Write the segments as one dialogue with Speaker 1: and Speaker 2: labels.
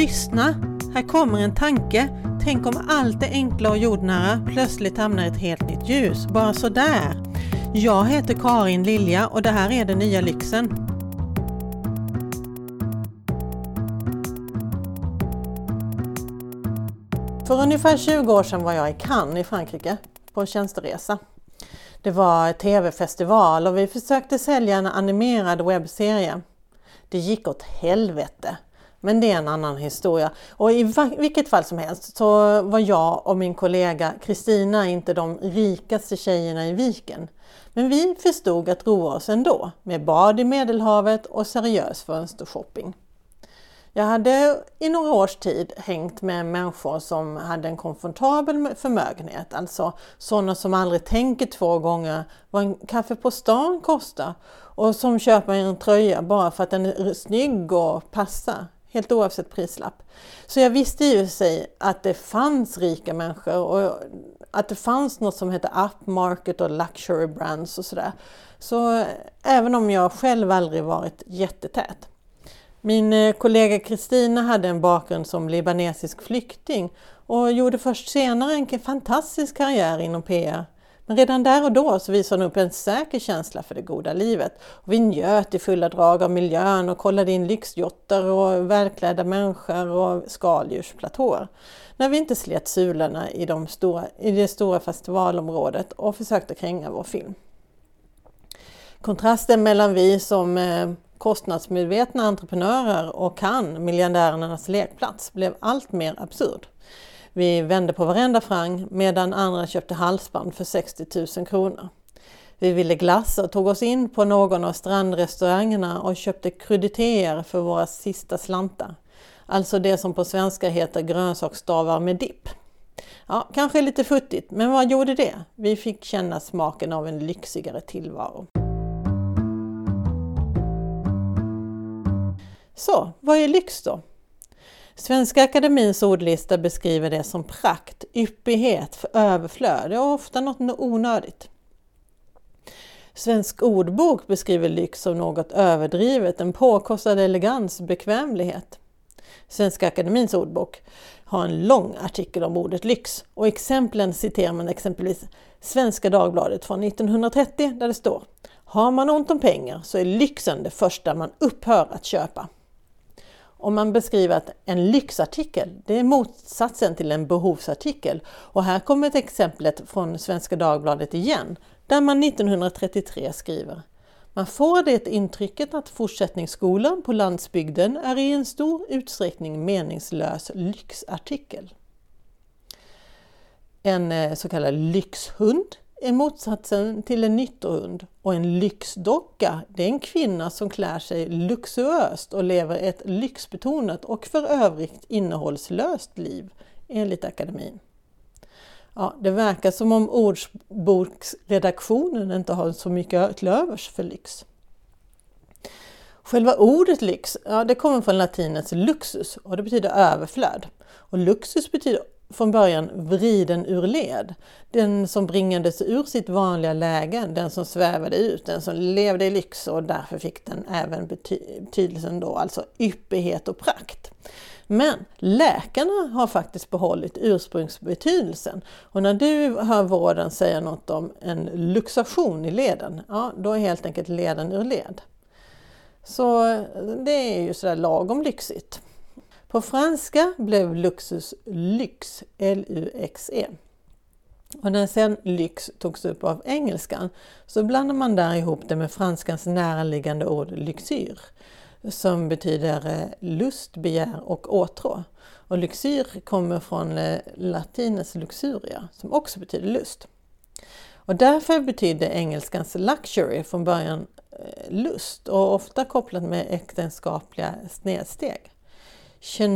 Speaker 1: Lyssna! Här kommer en tanke. Tänk om allt det enkla och jordnära plötsligt hamnar i ett helt nytt ljus, bara sådär. Jag heter Karin Lilja och det här är Den nya lyxen. För ungefär 20 år sedan var jag i Cannes i Frankrike på en tjänsteresa. Det var tv-festival och vi försökte sälja en animerad webbserie. Det gick åt helvete. Men det är en annan historia. Och i vilket fall som helst så var jag och min kollega Kristina inte de rikaste tjejerna i viken. Men vi förstod att roa oss ändå med bad i Medelhavet och seriös fönstershopping. Jag hade i några års tid hängt med människor som hade en komfortabel förmögenhet, alltså sådana som aldrig tänker två gånger vad en kaffe på stan kostar och som köper en tröja bara för att den är snygg och passar helt oavsett prislapp. Så jag visste ju sig att det fanns rika människor och att det fanns något som hette upmarket och luxury brands och sådär. Så även om jag själv aldrig varit jättetät. Min eh, kollega Kristina hade en bakgrund som libanesisk flykting och gjorde först senare en fantastisk karriär inom PR men redan där och då så visade hon upp en säker känsla för det goda livet. Och vi njöt i fulla drag av miljön och kollade in lyxjottar och välklädda människor och skaldjursplatåer. När vi inte slet sulorna i, de stora, i det stora festivalområdet och försökte kränga vår film. Kontrasten mellan vi som eh, kostnadsmedvetna entreprenörer och kan miljardärernas lekplats blev allt mer absurd. Vi vände på varenda frang medan andra köpte halsband för 60 000 kronor. Vi ville glassa och tog oss in på någon av strandrestaurangerna och köpte kruditeter för våra sista slantar. Alltså det som på svenska heter grönsaksstavar med dipp. Ja, kanske lite futtigt, men vad gjorde det? Vi fick känna smaken av en lyxigare tillvaro. Så, vad är lyx då? Svenska Akademins ordlista beskriver det som prakt, yppighet, överflöd och ofta något onödigt. Svensk ordbok beskriver lyx som något överdrivet, en påkostad elegans, bekvämlighet. Svenska Akademins ordbok har en lång artikel om ordet lyx och exemplen citerar man exempelvis Svenska Dagbladet från 1930 där det står Har man ont om pengar så är lyxen det första man upphör att köpa om man beskriver att en lyxartikel, det är motsatsen till en behovsartikel. Och här kommer ett exemplet från Svenska Dagbladet igen, där man 1933 skriver man får det intrycket att fortsättningsskolan på landsbygden är i en stor utsträckning meningslös lyxartikel. En eh, så kallad lyxhund är motsatsen till en nyttohund och en lyxdocka det är en kvinna som klär sig luxuöst och lever ett lyxbetonat och för övrigt innehållslöst liv enligt akademin. Ja, det verkar som om ordboksredaktionen inte har så mycket till övers för lyx. Själva ordet lyx ja, det kommer från latinets luxus och det betyder överflöd. Och luxus betyder från början vriden ur led. Den som bringades ur sitt vanliga läge, den som svävade ut, den som levde i lyx och därför fick den även betydelsen då, alltså yppighet och prakt. Men läkarna har faktiskt behållit ursprungsbetydelsen och när du hör vården säga något om en luxation i leden, ja då är helt enkelt leden ur led. Så det är ju sådär lagom lyxigt. På franska blev luxus lyx, L-U-X-E. Och när sen lyx togs upp av engelskan så blandade man där ihop det med franskans närliggande ord lyxyr som betyder eh, lust, begär och åtrå. Och lyxyr kommer från eh, latinets luxuria som också betyder lust. Och därför betydde engelskans luxury från början eh, lust och ofta kopplat med äktenskapliga snedsteg. She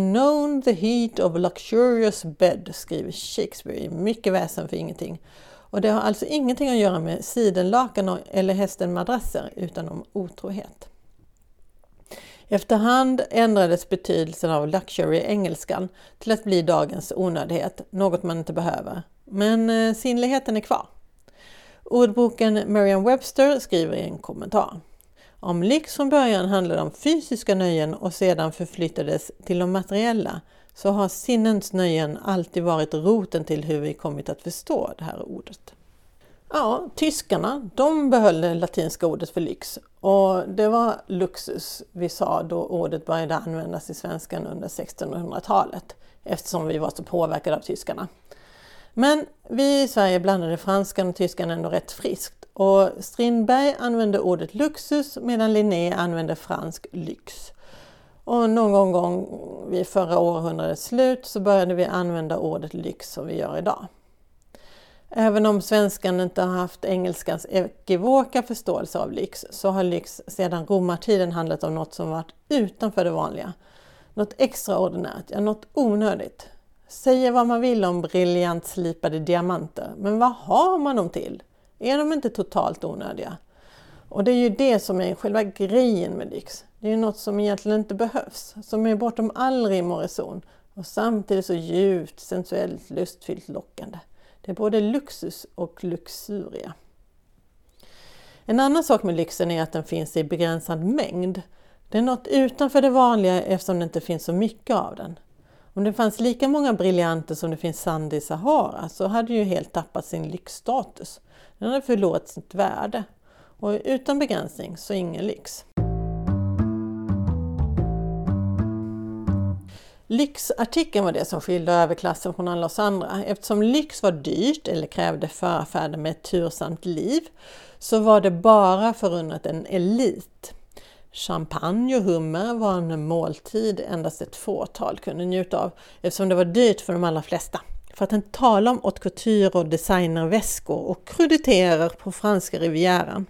Speaker 1: the heat of luxurious bed, skriver Shakespeare. Mycket väsen för ingenting. Och det har alltså ingenting att göra med sidenlakan eller hästenmadrasser utan om otrohet. Efterhand ändrades betydelsen av luxury i engelskan till att bli dagens onödighet, något man inte behöver. Men eh, sinnligheten är kvar. Ordboken Merriam-Webster skriver i en kommentar. Om lyx från början handlade om fysiska nöjen och sedan förflyttades till de materiella så har sinnens nöjen alltid varit roten till hur vi kommit att förstå det här ordet. Ja, tyskarna de behöll det latinska ordet för lyx och det var luxus vi sa då ordet började användas i svenskan under 1600-talet eftersom vi var så påverkade av tyskarna. Men vi i Sverige blandade franskan och tyskan ändå rätt friskt och Strindberg använde ordet luxus medan Linné använde fransk lyx. Och någon gång vid förra århundradets slut så började vi använda ordet lyx som vi gör idag. Även om svenskan inte har haft engelskans ekivoka förståelse av lyx så har lyx sedan romartiden handlat om något som varit utanför det vanliga. Något extraordinärt, ja något onödigt. Säga vad man vill om briljant slipade diamanter, men vad har man dem till? Är de inte totalt onödiga? Och det är ju det som är själva grejen med lyx. Det är ju något som egentligen inte behövs, som är bortom all rim och reson och samtidigt så djupt sensuellt lustfyllt lockande. Det är både luxus och luxuria. En annan sak med lyxen är att den finns i begränsad mängd. Det är något utanför det vanliga eftersom det inte finns så mycket av den. Om det fanns lika många briljanter som det finns sand i Sahara så hade ju helt tappat sin lyxstatus. Den hade förlorat sitt värde. Och utan begränsning så ingen lyx. Lyxartikeln var det som skilde överklassen från alla oss andra. Eftersom lyx var dyrt eller krävde förfärder med ett tursamt liv så var det bara förunnat en elit. Champagne och hummer var en måltid endast ett fåtal kunde njuta av eftersom det var dyrt för de allra flesta. För att inte tala om haute couture och designerväskor och kruditerer på franska rivieran.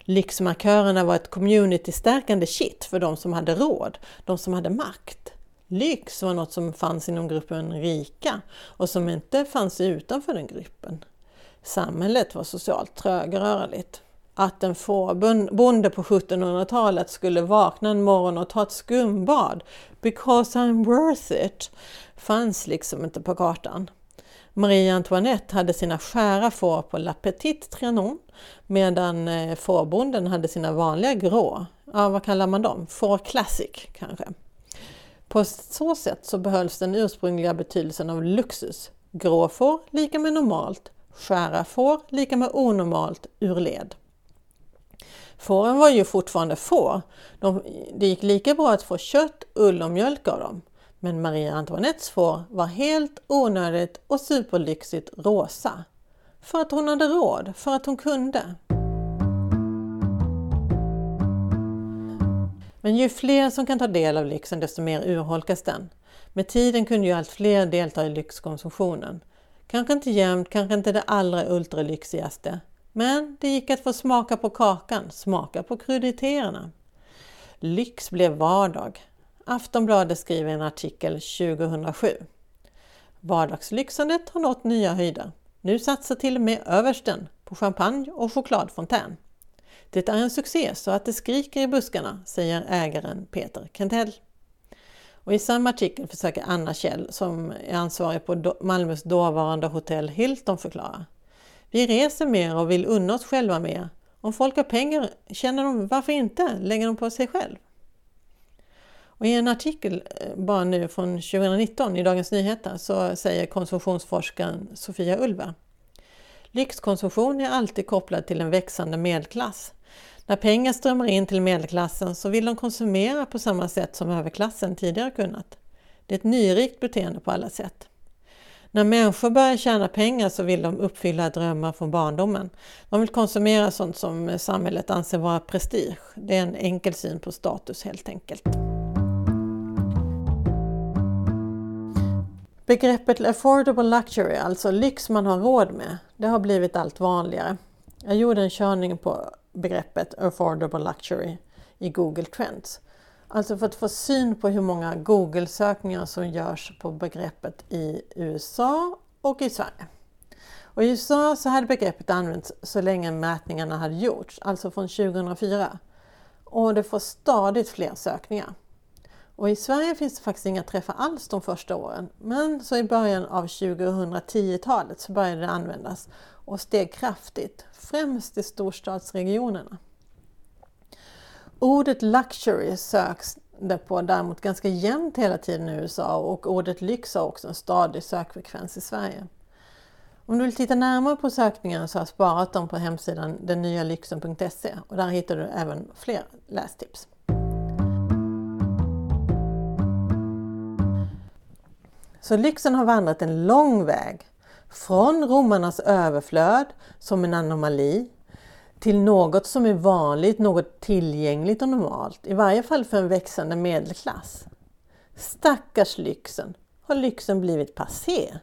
Speaker 1: Lyxmarkörerna var ett community-stärkande för de som hade råd, de som hade makt. Lyx var något som fanns inom gruppen rika och som inte fanns utanför den gruppen. Samhället var socialt trögrörligt. Att en fårbonde på 1700-talet skulle vakna en morgon och ta ett skumbad because I'm worth it fanns liksom inte på kartan. Marie Antoinette hade sina skära får på La Petite Trianon medan eh, fårbonden hade sina vanliga grå, ja vad kallar man dem? Får Classic kanske. På så sätt så behölls den ursprungliga betydelsen av luxus. Grå får, lika med normalt, skära får lika med onormalt ur led. Fåren var ju fortfarande får. De, det gick lika bra att få kött, ull och mjölk av dem. Men Maria Antoinettes får var helt onödigt och superlyxigt rosa. För att hon hade råd, för att hon kunde. Men ju fler som kan ta del av lyxen desto mer urholkas den. Med tiden kunde ju allt fler delta i lyxkonsumtionen. Kanske inte jämt, kanske inte det allra ultralyxigaste. Men det gick att få smaka på kakan, smaka på kruditerna. Lyx blev vardag. Aftonbladet skriver en artikel 2007. Vardagslyxandet har nått nya höjder. Nu satsar till och med översten på champagne och chokladfontän. Det är en succé så att det skriker i buskarna, säger ägaren Peter Kentell. Och I samma artikel försöker Anna Kjell, som är ansvarig på Malmös dåvarande hotell Hilton, förklara. Vi reser mer och vill unna oss själva mer. Om folk har pengar känner de varför inte lägger de på sig själv. Och I en artikel eh, bara nu från 2019 i Dagens Nyheter så säger konsumtionsforskaren Sofia Ulva. Lyxkonsumtion är alltid kopplad till en växande medelklass. När pengar strömmar in till medelklassen så vill de konsumera på samma sätt som överklassen tidigare kunnat. Det är ett nyrikt beteende på alla sätt. När människor börjar tjäna pengar så vill de uppfylla drömmar från barndomen. De vill konsumera sånt som samhället anser vara prestige. Det är en enkel syn på status helt enkelt. Begreppet affordable luxury, alltså lyx man har råd med, det har blivit allt vanligare. Jag gjorde en körning på begreppet affordable luxury i Google Trends. Alltså för att få syn på hur många Google-sökningar som görs på begreppet i USA och i Sverige. Och I USA så hade begreppet använts så länge mätningarna hade gjorts, alltså från 2004. Och det får stadigt fler sökningar. Och I Sverige finns det faktiskt inga träffar alls de första åren. Men så i början av 2010-talet så började det användas och steg kraftigt, främst i storstadsregionerna. Ordet luxury söks det på däremot ganska jämnt hela tiden i USA och ordet lyx har också en stadig sökfrekvens i Sverige. Om du vill titta närmare på sökningarna så har jag sparat dem på hemsidan dennyalyxen.se och där hittar du även fler lästips. Så lyxen har vandrat en lång väg. Från romarnas överflöd som en anomali till något som är vanligt, något tillgängligt och normalt. I varje fall för en växande medelklass. Stackars lyxen! Har lyxen blivit passé?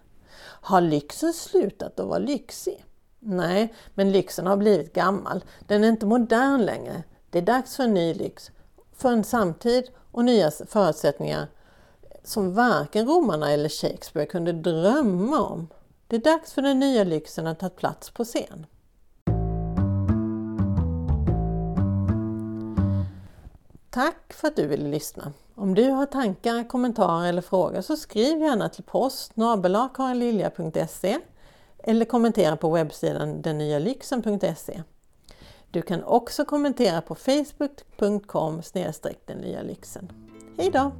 Speaker 1: Har lyxen slutat att vara lyxig? Nej, men lyxen har blivit gammal. Den är inte modern längre. Det är dags för en ny lyx, för en samtid och nya förutsättningar som varken romarna eller Shakespeare kunde drömma om. Det är dags för den nya lyxen att ta plats på scen. Tack för att du ville lyssna. Om du har tankar, kommentarer eller frågor så skriv gärna till post eller kommentera på webbsidan dennyalyxen.se. Du kan också kommentera på facebook.com den nya lyxen. Hej då!